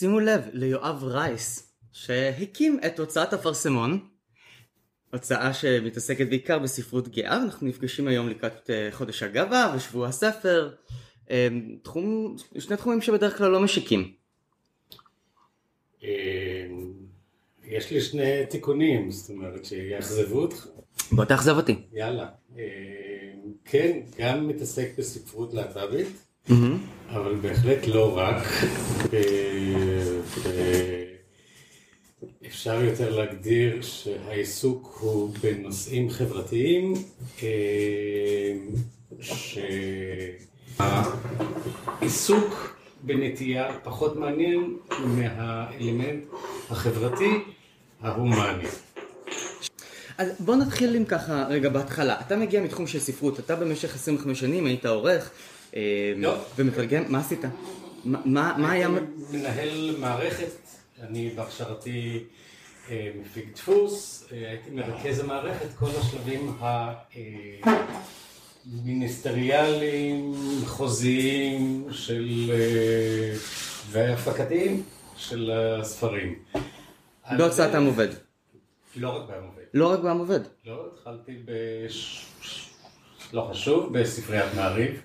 שימו לב ליואב רייס, שהקים את הוצאת אפרסמון, הוצאה שמתעסקת בעיקר בספרות גאה, אנחנו נפגשים היום לקראת אה, חודש הגאווה ושבוע הספר, אה, תחום, שני תחומים שבדרך כלל לא משיקים. אה, יש לי שני תיקונים, זאת אומרת שיאכזבו אותך. בוא תאכזב אותי. יאללה. כן, גם מתעסק בספרות להט"בית, אבל בהחלט לא רק. אפשר יותר להגדיר שהעיסוק הוא בנושאים חברתיים, שהעיסוק בנטייה פחות מעניין מהאלמנט החברתי ההומני. אז בוא נתחיל עם ככה רגע בהתחלה. אתה מגיע מתחום של ספרות, אתה במשך 25 שנים היית עורך. ומתרגם, מה עשית? מה, היה... מנהל מערכת, אני בהכשרתי אה, מפיק דפוס, אה, הייתי מרכז המערכת, כל השלבים המיניסטריאליים, חוזיים של... אה, והפקתיים של הספרים. בהוצאת עם עובד. לא רק בעם עובד. לא רק בעם עובד. לא, התחלתי ב... לא חשוב, בספריית מעריב.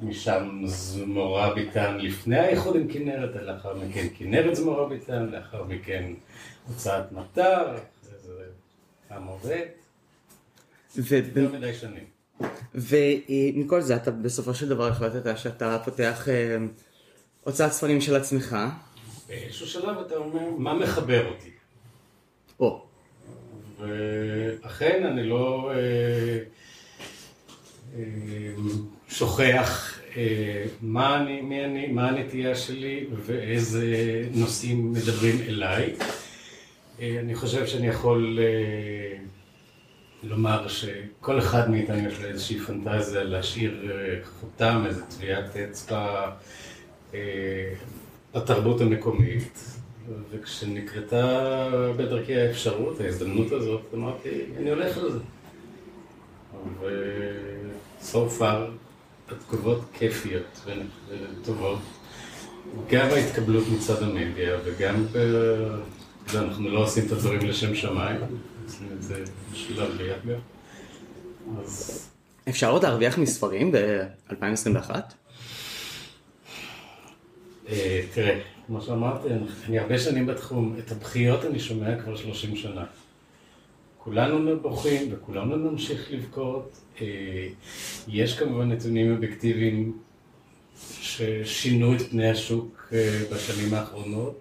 משם זמורה ביטן לפני האיחוד עם כנרת, לאחר מכן כנרת זמורה ביטן, לאחר מכן הוצאת מטר, זה עם עובד. לא מדי שנים. ומכל זה אתה בסופו של דבר החלטת שאתה פותח אה, הוצאת ספרים של עצמך. באיזשהו שלב אתה אומר, מה מחבר אותי? או. ואכן אני לא אה, אה, שוכח אה, מה, אני, מי אני, מה הנטייה שלי ואיזה נושאים מדברים אליי. אה, אני חושב שאני יכול אה, לומר שכל אחד מאיתנו יש לו איזושהי פנטזיה להשאיר חותם, איזה טביעת אצבע בתרבות המקומית. וכשנקרתה בדרכי האפשרות, ההזדמנות הזאת, אמרתי, אני הולך על זה. far, התגובות כיפיות וטובות. גם ההתקבלות מצד המדיה וגם ב... אנחנו לא עושים את הדברים לשם שמיים, עושים את זה בשביל להרוויח גם. אז... אפשר עוד להרוויח מספרים ב-2021? אה, תראה, כמו שאמרתי, אני הרבה שנים בתחום, את הבכיות אני שומע כבר 30 שנה. כולנו בוכים וכולנו נמשיך לבכות. אה, יש כמובן נתונים אובייקטיביים ששינו את פני השוק אה, בשנים האחרונות,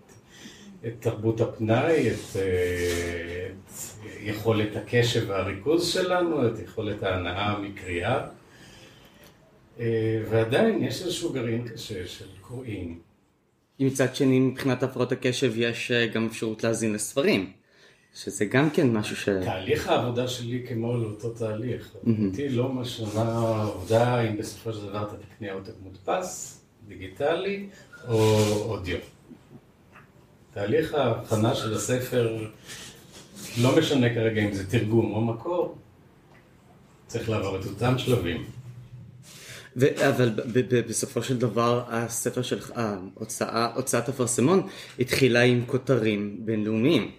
את תרבות הפנאי, את, את יכולת הקשב והריכוז שלנו, את יכולת ההנאה מקריאה. ועדיין יש איזשהו גרעין קשה של קוראים. מצד שני, מבחינת הפרעות הקשב יש אה, גם אפשרות להאזין לספרים, שזה גם כן משהו ש... תהליך העבודה שלי כמו לאותו תהליך. אותי לא משנה העובדה אם בסופו של דבר אתה תקנה עותק מודפס, דיגיטלי או אודיו. תהליך ההבחנה של הספר לא משנה כרגע אם זה תרגום או מקור, צריך לעבור את אותם שלבים. ו- אבל בסופו של דבר הספר שלך, ההוצאה, הוצאת אפרסמון התחילה עם כותרים בינלאומיים.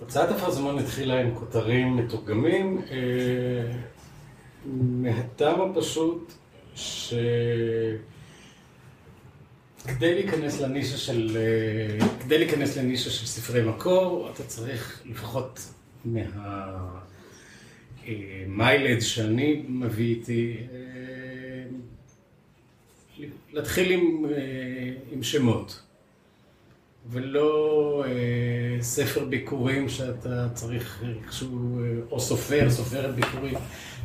הוצאת אפרסמון התחילה עם כותרים מתורגמים אה, מהטעם הפשוט שכדי להיכנס לנישה של, אה, כדי להיכנס לנישה של ספרי מקור, אתה צריך לפחות מהמיילד אה, שאני מביא איתי להתחיל עם, עם שמות, ולא ספר ביקורים שאתה צריך איכשהו, אה, או סופר, סופרת ביקורים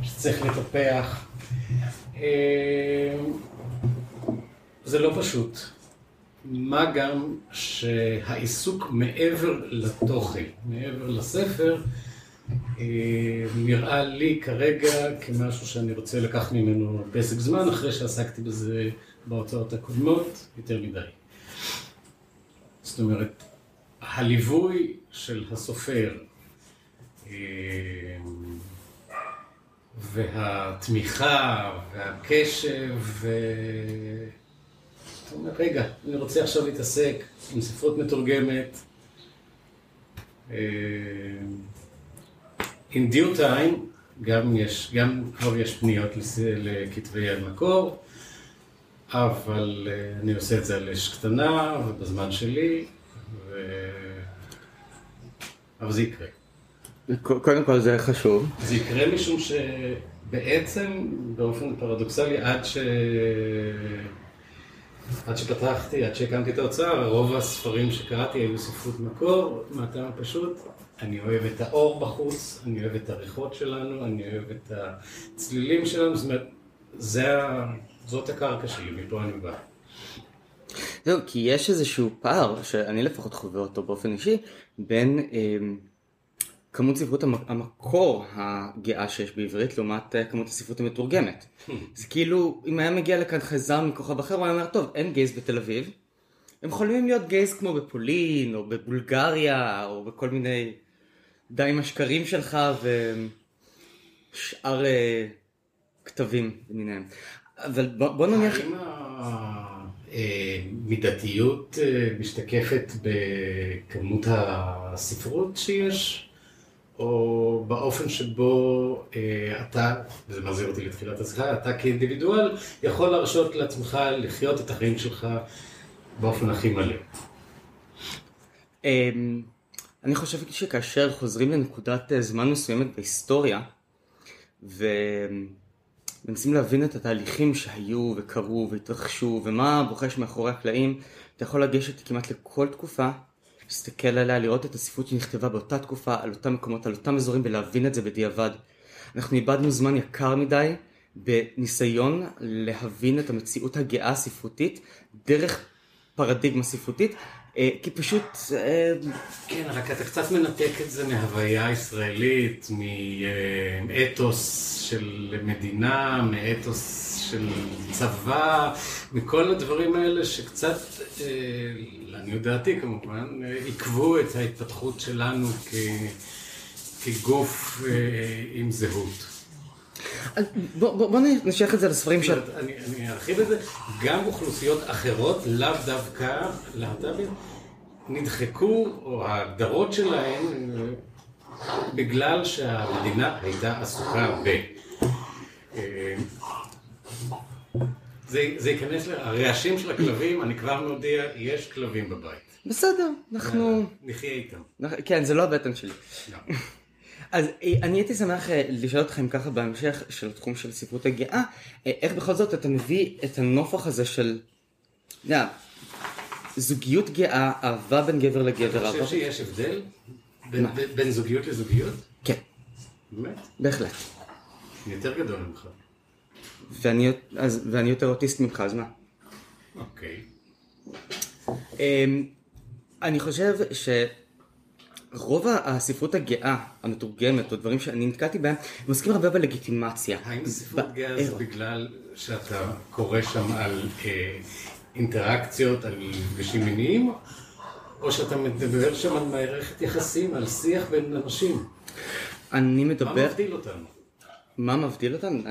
שצריך לטפח. זה לא פשוט. מה גם שהעיסוק מעבר לתוכן, מעבר לספר, נראה לי כרגע כמשהו שאני רוצה לקחת ממנו פסק זמן, אחרי שעסקתי בזה בהוצאות הקודמות, יותר מדי. זאת אומרת, הליווי של הסופר אה, והתמיכה והקשב אתה אומר, רגע, אני רוצה עכשיו להתעסק עם ספרות מתורגמת. אה, in due time, גם יש, גם כבר יש פניות לכתבי יד מקור, אבל אה, אני עושה את זה על אש קטנה ובזמן שלי, ו... אבל זה יקרה. קודם כל זה חשוב. זה יקרה משום שבעצם, באופן פרדוקסלי, עד ש... עד שפתחתי, עד שהקמתי את ההוצאה, רוב הספרים שקראתי היו ספרות מקור, מהטעם הפשוט, אני אוהב את האור בחוץ, אני אוהב את הריחות שלנו, אני אוהב את הצלילים שלנו, זאת אומרת, זה, זאת הקרקע שלי, מפה אני בא. זהו, כי יש איזשהו פער, שאני לפחות חווה אותו באופן אישי, בין אה, כמות ספרות המקור הגאה שיש בעברית לעומת אה, כמות הספרות המתורגמת. זה כאילו, אם היה מגיע לכאן חייזר מכוכב אחר, הוא היה אומר, טוב, אין גייז בתל אביב. הם יכולים להיות גייז כמו בפולין, או בבולגריה, או בכל מיני... די עם השקרים שלך ושאר uh, כתבים למיניהם. אבל בוא, בוא נניח... האם המידתיות אה, משתקפת בכמות הספרות שיש? או באופן שבו אה, אתה, וזה מחזיר אותי לתחילת השיחה, אתה כאינדיבידואל יכול להרשות לעצמך לחיות את החיים שלך באופן הכי מלא. אמ, אני חושב שכאשר חוזרים לנקודת אה, זמן מסוימת בהיסטוריה, ומנסים להבין את התהליכים שהיו וקרו והתרחשו, ומה בוחש מאחורי הקלעים, אתה יכול לגשת כמעט לכל תקופה להסתכל עליה, לראות את הספרות שנכתבה באותה תקופה, על אותם מקומות, על אותם אזורים, ולהבין את זה בדיעבד. אנחנו איבדנו זמן יקר מדי בניסיון להבין את המציאות הגאה הספרותית דרך פרדיגמה ספרותית, כי פשוט... אה, כן, רק אתה קצת מנתק את זה מהוויה ישראלית, מאתוס של מדינה, מאתוס של צבא, מכל הדברים האלה שקצת, אה, לעניות דעתי כמובן, עיכבו את ההתפתחות שלנו כגוף עם זהות. בוא, בוא, בוא נשייך את זה לספרים של... אני, אני ארחיב את זה, גם אוכלוסיות אחרות, לאו דווקא להט"בים, נדחקו, או ההגדרות שלהן, בגלל שהמדינה הייתה עסוקה ב... אה, זה, זה ייכנס לרעשים של הכלבים, אני כבר מודיע, יש כלבים בבית. בסדר, אנחנו... נחיה איתם. כן, זה לא הבטן שלי. אז אה, אני הייתי שמח אה, לשאול אתכם ככה בהמשך של התחום של ספרות הגאה, אה, איך בכל זאת אתה מביא את הנופח הזה של, אתה זוגיות גאה, אהבה בין גבר לגבר. אתה חושב שיש הבדל בין זוגיות לזוגיות? כן. באמת? בהחלט. אני יותר גדול ממך. ואני יותר אוטיסט ממך, אז מה? אוקיי. אמ, אני חושב ש... רוב הספרות הגאה המתורגמת, או דברים שאני נתקלתי בהם, הם עוסקים הרבה בלגיטימציה. האם ספרות גאה זה בגלל שאתה קורא שם על אה, אינטראקציות, על מפגשים מיניים, או שאתה מדבר שם על מערכת יחסים, על שיח בין אנשים? אני מדבר... מה מבדיל אותנו? מה מבדיל אותנו?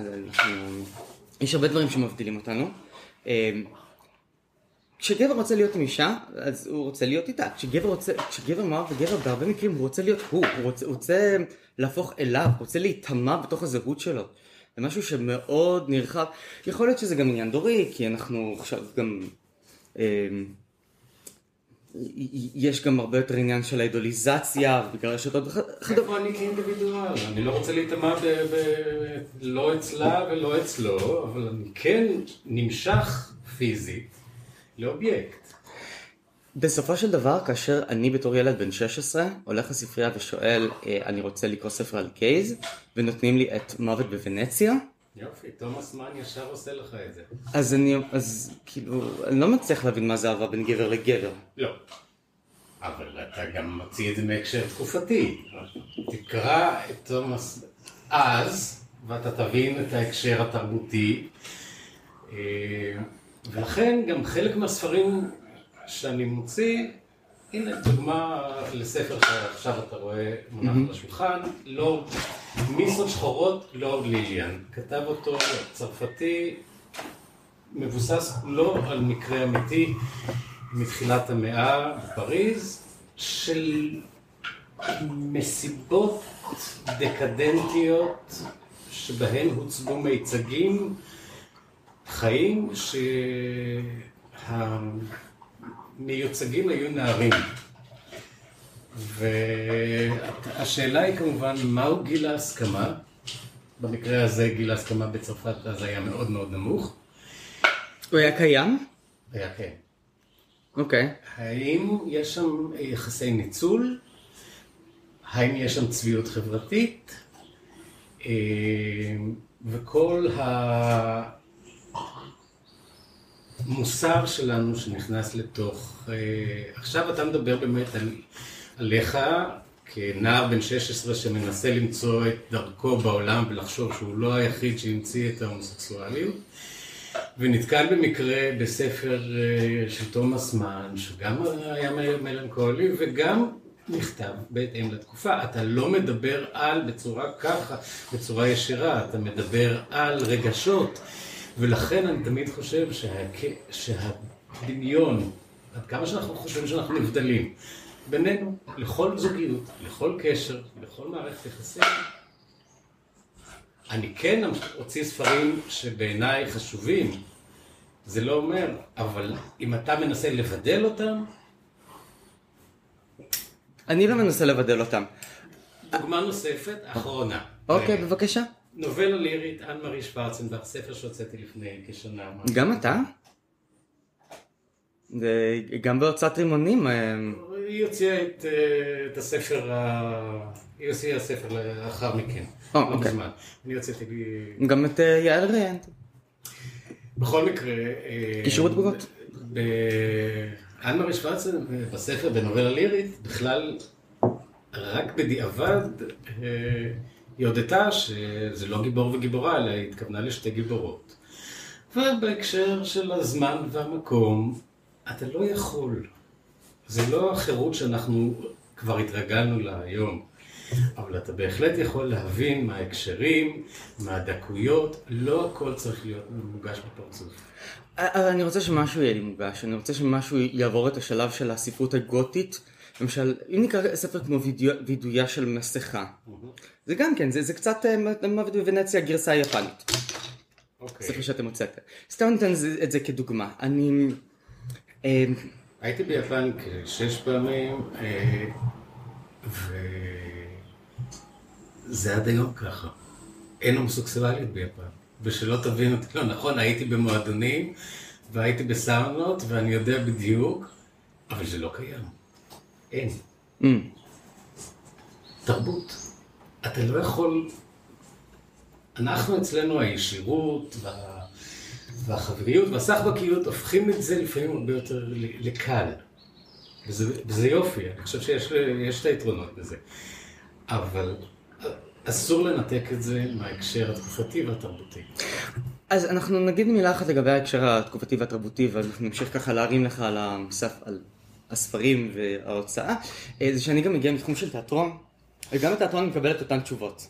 יש הרבה דברים שמבדילים אותנו. כשגבר רוצה להיות עם אישה, אז הוא רוצה להיות איתה. כשגבר רוצה, כשגבר מאוהב וגבר, בהרבה מקרים הוא רוצה להיות הוא, הוא רוצה, הוא רוצה להפוך אליו, הוא רוצה להיטמע בתוך הזהות שלו. זה משהו שמאוד נרחב. יכול להיות שזה גם עניין דורי, כי אנחנו עכשיו גם... אה, יש גם הרבה יותר עניין של האידוליזציה בגלל וכדומה. איפה אני כאינדיבידואל? אני לא רוצה להיטמע לא אצלה ולא אצלו, אבל אני כן נמשך פיזית לאובייקט. בסופו של דבר, כאשר אני בתור ילד בן 16 הולך לספרייה ושואל, אה, אני רוצה לקרוא ספר על קייז, ונותנים לי את מוות בוונציה. יופי, תומאס מן ישר עושה לך את זה. אז אני, אז כאילו, אני לא מצליח להבין מה זה אהבה בין גבר לגבר. לא. אבל אתה גם מוציא את זה מהקשר תקופתי. תקרא את תומאס אז, ואתה תבין את ההקשר התרבותי. ולכן גם חלק מהספרים שאני מוציא, הנה דוגמה לספר שעכשיו אתה רואה מונח על השולחן, לא, מיסות שחורות, לא ליליאן. כתב אותו צרפתי מבוסס לא על מקרה אמיתי מתחילת המאה בפריז, של מסיבות דקדנטיות שבהן הוצגו מיצגים חיים שהמיוצגים היו נערים. והשאלה היא כמובן, מהו גיל ההסכמה? במקרה הזה גיל ההסכמה בצרפת אז היה מאוד מאוד נמוך. הוא היה קיים? היה כן. אוקיי. האם יש שם יחסי ניצול? האם יש שם צביעות חברתית? אה, וכל המוסר שלנו שנכנס לתוך... אה, עכשיו אתה מדבר באמת על, עליך כנער בן 16 שמנסה למצוא את דרכו בעולם ולחשוב שהוא לא היחיד שהמציא את ההומוסקסואליות. ונתקל במקרה בספר אה, של תומאס מן, שגם היה מלנכולי וגם נכתב בהתאם לתקופה. אתה לא מדבר על בצורה ככה, בצורה ישירה, אתה מדבר על רגשות. ולכן אני תמיד חושב שהק... שהדמיון, עד כמה שאנחנו חושבים שאנחנו נבדלים, בינינו, לכל זוגיות, לכל קשר, לכל מערכת יחסים, אני כן אוציא ספרים שבעיניי חשובים, זה לא אומר, אבל אם אתה מנסה לבדל אותם... אני לא מנסה לבדל אותם. דוגמה נוספת, אחרונה. אוקיי, בבקשה. נובלה לירית, אנ מארי שוורצנברג, ספר שהוצאתי לפני כשנה. גם אתה? גם בהוצאת רימונים. אה, היא הוציאה את, אה, את הספר, היא הוציאה הספר לאחר מכן, לא אוקיי. מזמן. אני הוצאתי... גם את יעל ריאנט. בכל מקרה... קישור תגובות. אנמרי שוורצן בספר בנובלה לירית, בכלל רק בדיעבד היא הודתה שזה לא גיבור וגיבורה, אלא היא התכוונה לשתי גיבורות. ובהקשר של הזמן והמקום, אתה לא יכול. זה לא החירות שאנחנו כבר התרגלנו לה היום. אבל אתה בהחלט יכול להבין מה ההקשרים, מה הדקויות, לא הכל צריך להיות מוגש בפרצוף. אבל אני רוצה שמשהו יהיה לי מוגש, אני רוצה שמשהו יעבור את השלב של הספרות הגותית. למשל, אם נקרא ספר כמו וידויה של מסכה, זה גם כן, זה, זה קצת אה, מוות בוונציה גרסה היפנית. אוקיי. ספר שאתם הוצאתם. סתם ניתן את זה כדוגמה. אני... אה, הייתי ביפן כשש פעמים, אה, וזה עד היום ככה. אין הומוסקסואליות ביפן. ושלא תבין אותי לא נכון, הייתי במועדונים, והייתי בסאונות, ואני יודע בדיוק, אבל זה לא קיים. אין. Mm. תרבות. אתה לא יכול... אנחנו אצלנו הישירות וה... והחבריות והסחבקיות הופכים את זה לפעמים הרבה יותר לקל. וזה, וזה יופי, אני חושב שיש את היתרונות בזה. אבל אסור לנתק את זה מההקשר התקופתי והתרבותי. אז אנחנו נגיד מילה אחת לגבי ההקשר התקופתי והתרבותי, ואנחנו נמשיך ככה להרים לך על המסף, על הספרים וההוצאה, אה, זה שאני גם מגיע מתחום של תיאטרון, וגם בתיאטרון אני מקבל את אותן תשובות.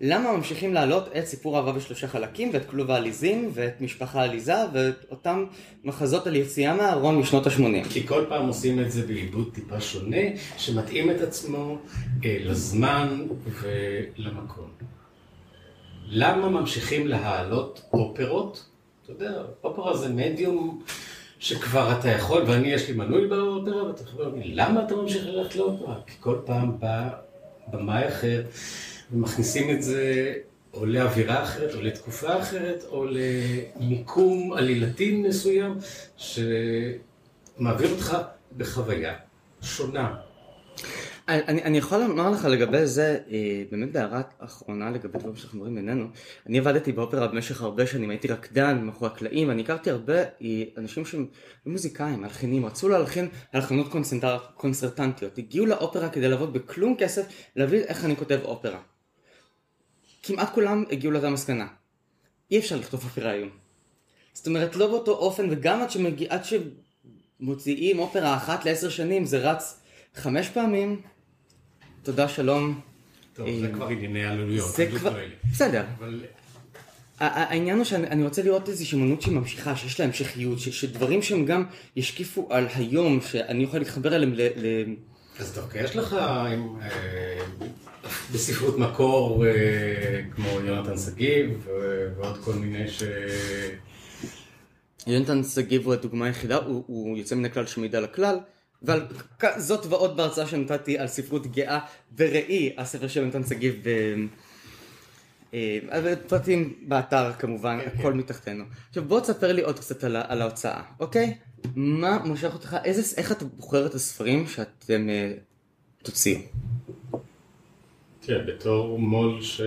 למה ממשיכים להעלות את סיפור אהבה בשלושה חלקים, ואת כלוב העליזים, ואת משפחה עליזה, ואת אותם מחזות על יציאה מהארון משנות ה-80? כי כל פעם עושים את זה בעיבוד טיפה שונה, שמתאים את עצמו אה, לזמן ולמקום. למה ממשיכים להעלות אופרות? אתה יודע, אופרה זה מדיום שכבר אתה יכול, ואני יש לי מנוי באופרה, ואתה יכול להגיד, למה אתה ממשיך ללכת לאופרה? כי כל פעם בא במאי אחר. ומכניסים את זה או לאווירה אחרת, או לתקופה אחרת, או למיקום עלילתי מסוים, שמעביר אותך בחוויה שונה. אני, אני יכול לומר לך לגבי זה, אה, באמת בהערה אחרונה לגבי דברים שאנחנו מדברים בינינו, אני עבדתי באופרה במשך הרבה שנים, הייתי רקדן מאחורי הקלעים, ואני הכרתי הרבה אה, אנשים שהם מוזיקאים, מלחינים, רצו להלחין הלחנות קונסרטנטיות, הגיעו לאופרה כדי לעבוד בכלום כסף, להבין איך אני כותב אופרה. כמעט כולם הגיעו לאותה מסקנה. אי אפשר לכתוב אופרה היום. זאת אומרת, לא באותו אופן, וגם עד, שמגיע, עד שמוציאים אופרה אחת לעשר שנים, זה רץ חמש פעמים. תודה, שלום. טוב, זה אה, כבר ענייני עלויות. זה כבר... בסדר. העניין הוא שאני רוצה לראות איזושהי אמנות שהיא ממשיכה, שיש לה המשכיות, שדברים שהם גם ישקיפו על היום, שאני יכול להתחבר אליהם ל... אז דווקא יש לך אה, בספרות מקור כמו יונתן שגיב ועוד כל מיני ש... יונתן שגיב הוא הדוגמה היחידה, הוא, הוא יוצא מן הכלל שמעיד על הכלל, ועל זאת ועוד בהרצאה שנתתי על ספרות גאה וראי, הספר של יונתן שגיב, אה, פרטים באתר כמובן, כן, הכל כן. מתחתנו. עכשיו בוא תספר לי עוד קצת על, על ההוצאה, אוקיי? מה מושך אותך, איזה, איך אתה בוחר את הספרים שאתם uh, תוציאו? תראה, בתור מו"ל ש...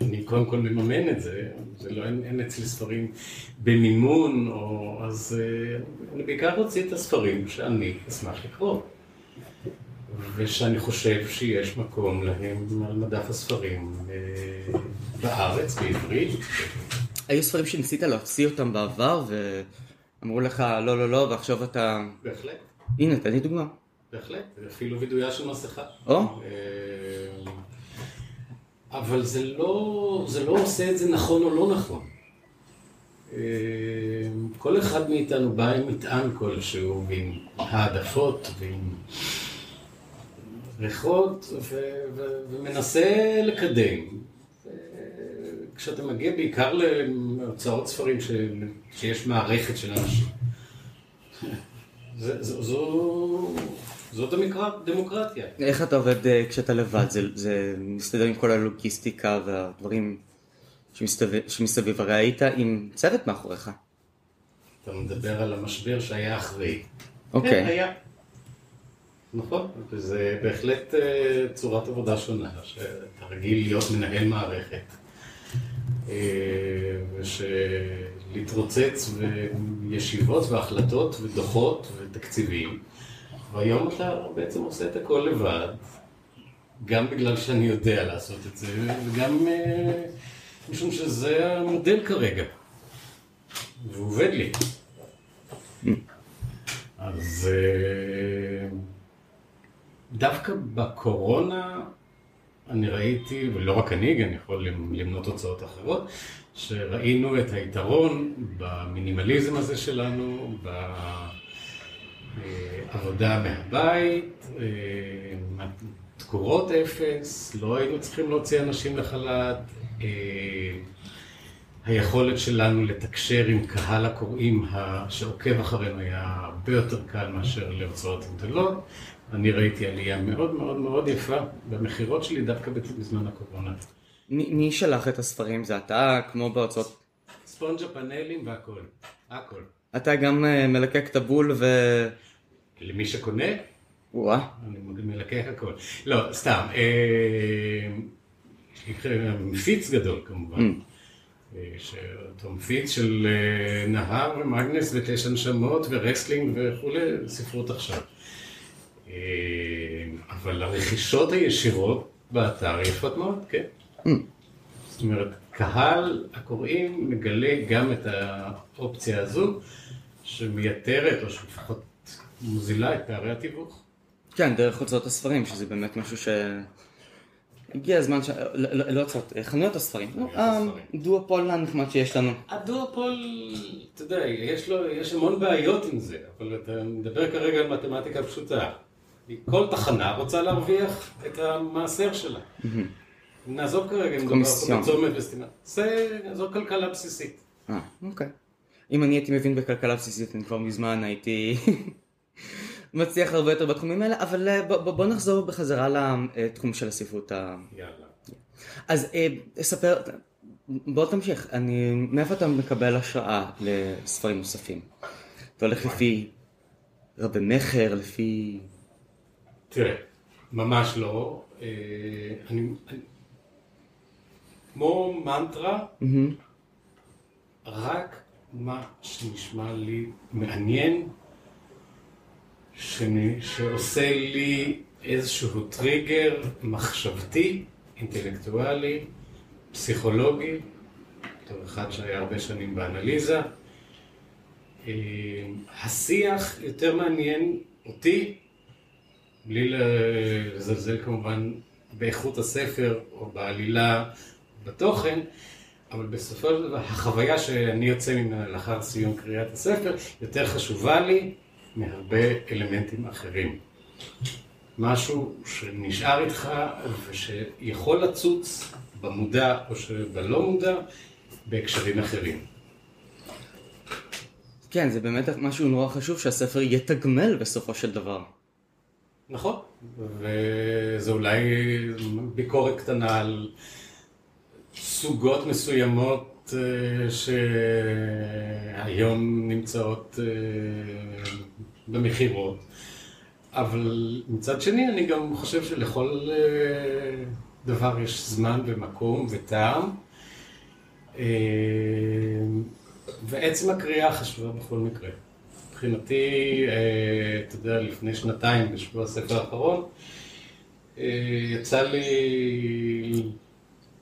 אני קודם כל מממן את זה, זה לא, אין, אין אצלי ספרים במימון, או, אז uh, אני בעיקר רוצה את הספרים שאני אשמח לקרוא, ושאני חושב שיש מקום להם על מדף הספרים uh, בארץ, בעברית. היו ספרים שניסית להוציא אותם בעבר, ואמרו לך לא, לא, לא, ועכשיו אתה... בהחלט. הנה, תן לי דוגמה. בהחלט, אפילו וידויה של מסכה. או? אבל זה לא, זה לא עושה את זה נכון או לא נכון. אה, כל אחד מאיתנו בא עם מטען כלשהו, ועם העדפות, ועם ריחות, ומנסה לקדם. כשאתה מגיע בעיקר להוצאות ספרים ש... שיש מערכת של אנשים. זו... זאת הדמוקרטיה. איך אתה עובד אה, כשאתה לבד? זה, זה מסתדר עם כל הלוגיסטיקה והדברים שמסתובב, שמסביב. הרי היית עם צוות מאחוריך. אתה מדבר על המשבר שהיה אחרי. אוקיי. כן, היה. נכון, וזה בהחלט אה, צורת עבודה שונה, שאתה רגיל להיות מנהל מערכת. אה, ושלהתרוצץ בישיבות והחלטות ודוחות ותקציבים. והיום אתה בעצם עושה את הכל לבד, גם בגלל שאני יודע לעשות את זה, וגם אה, משום שזה המודל כרגע, והוא עובד לי. אז אה, דווקא בקורונה אני ראיתי, ולא רק אני, גם יכול למנות תוצאות אחרות, שראינו את היתרון במינימליזם הזה שלנו, עבודה מהבית, אה, תקורות אפס, לא היינו צריכים להוציא אנשים לחל"ת, אה, היכולת שלנו לתקשר עם קהל הקוראים שעוקב אחרינו היה הרבה יותר קל מאשר להוצאות גדולות. אני ראיתי עלייה מאוד מאוד מאוד יפה במכירות שלי דווקא בזמן הקורונה. מי שלח את הספרים? זה אתה, כמו בהוצאות? ספונג'ה פאנלים והכל, הכל. אתה גם אה, מלקק את הבול ו... למי שקונה, וואה. אני מלקח הכל. לא, סתם. אה, מפיץ גדול כמובן. Mm. אה, שאותו מפיץ של אה, נהר ומגנס ותשע נשמות ורסלינג וכולי, ספרות עכשיו. אבל הרכישות הישירות באתר יפות מאוד, כן. Mm. זאת אומרת, קהל הקוראים מגלה גם את האופציה הזו, שמייתרת, או שלפחות מוזילה את פערי התיווך. כן, דרך הוצאות הספרים, שזה באמת משהו ש... הגיע הזמן ש... לא, לא הוצאות, חנויות הספרים. הדואופול הנחמד שיש לנו. הדואופול, אתה יודע, יש לו, יש המון בעיות עם זה, אבל אתה מדבר כרגע על מתמטיקה פשוטה. כל תחנה רוצה להרוויח את המעשר שלה. נעזוב כרגע אם מדובר פה בצומת וסתימה. זו כלכלה בסיסית. אה, אוקיי. אם אני הייתי מבין בכלכלה בסיסית, אני כבר מזמן הייתי מצליח הרבה יותר בתחומים האלה, אבל אה, בוא, נחזור בחזרה לתחום של הספרות ה... יאללה. אז אה, ספר, בוא תמשיך, אני, מאיפה אתה מקבל השראה לספרים נוספים? אתה הולך לפי רבי מכר, לפי... תראה, ממש לא. אה, אני, כמו מנטרה. רק מה שנשמע לי מעניין, שאני, שעושה לי איזשהו טריגר מחשבתי, אינטלקטואלי, פסיכולוגי, בתור אחד שהיה הרבה שנים באנליזה. אה, השיח יותר מעניין אותי, בלי לזלזל כמובן באיכות הספר או בעלילה, בתוכן, אבל בסופו של דבר החוויה שאני יוצא ממנה לאחר סיום קריאת הספר יותר חשובה לי מהרבה אלמנטים אחרים. משהו שנשאר איתך ושיכול לצוץ במודע או שבלא מודע בהקשרים אחרים. כן, זה באמת משהו נורא חשוב שהספר יתגמל בסופו של דבר. נכון, וזה אולי ביקורת קטנה על סוגות מסוימות אה, שהיום נמצאות אה, במכירות, אבל מצד שני אני גם חושב שלכל אה, דבר יש זמן ומקום וטעם. ועצם הקריאה חשובה בכל מקרה. מבחינתי, אה, אתה יודע, לפני שנתיים, בשבוע הספר האחרון, אה, יצא לי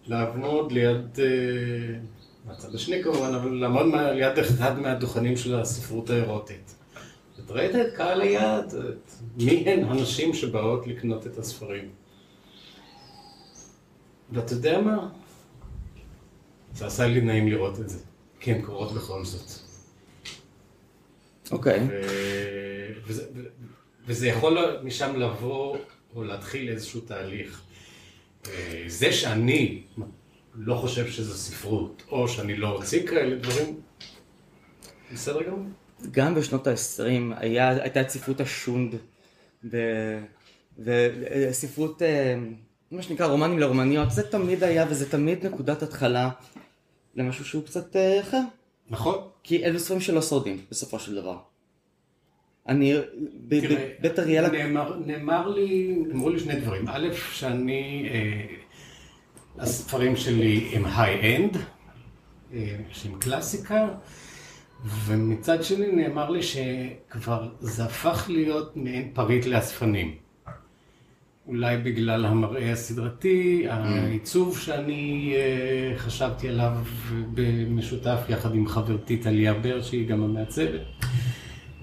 לעבוד ליד, אה, מהצד השני כמובן, אבל לעמוד ליד אחד מהדוכנים של הספרות האירוטית. אתה ראית את קהל היעד, מי הן הנשים שבאות לקנות את הספרים. ואתה יודע מה? זה עשה לי נעים לראות את זה. כי הן קורות בכל זאת. אוקיי. וזה, וזה יכול משם לבוא או להתחיל איזשהו תהליך. אה, זה שאני לא חושב שזה ספרות, או שאני לא אוציא כאלה דברים, בסדר גמור. גם בשנות ה-20 הייתה ספרות השונד, וספרות, אה, מה שנקרא רומנים לרומניות, זה תמיד היה וזה תמיד נקודת התחלה למשהו שהוא קצת אה, אחר. נכון. כי אלה ספרים שלא שורדים, בסופו של דבר. אני, בית אריאלה... נאמר, נאמר לי, נאמרו לי שני דברים. א', שאני, אה, הספרים שלי הם high-end, שהם קלאסיקה, ומצד שני נאמר לי שכבר זה הפך להיות מעין פריט לאספנים. אולי בגלל המראה הסדרתי, העיצוב שאני אה, חשבתי עליו במשותף יחד עם חברתי טליה בר, שהיא גם המעצבת.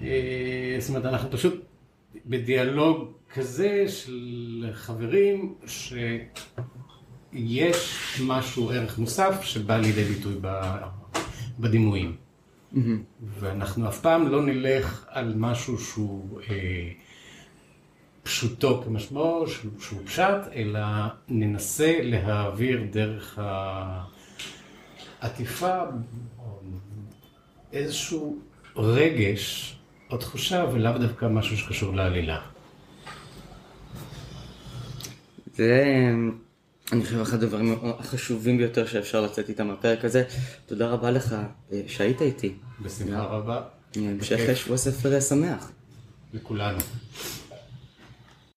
אה, זאת אומרת, אנחנו פשוט בדיאלוג כזה של חברים, שיש משהו, ערך מוסף, שבא לידי ביטוי בדימויים. ואנחנו אף פעם לא נלך על משהו שהוא... אה, פשוטו כמשמעו, שהוא פשט, אלא ננסה להעביר דרך העטיפה איזשהו רגש או תחושה, ולאו דווקא משהו שקשור לעלילה. זה, אני חושב, אחד הדברים החשובים ביותר שאפשר לצאת איתם בפרק הזה. תודה רבה לך אה, שהיית איתי. בשמחה רבה. המשך שבוע ספר שמח. לכולנו.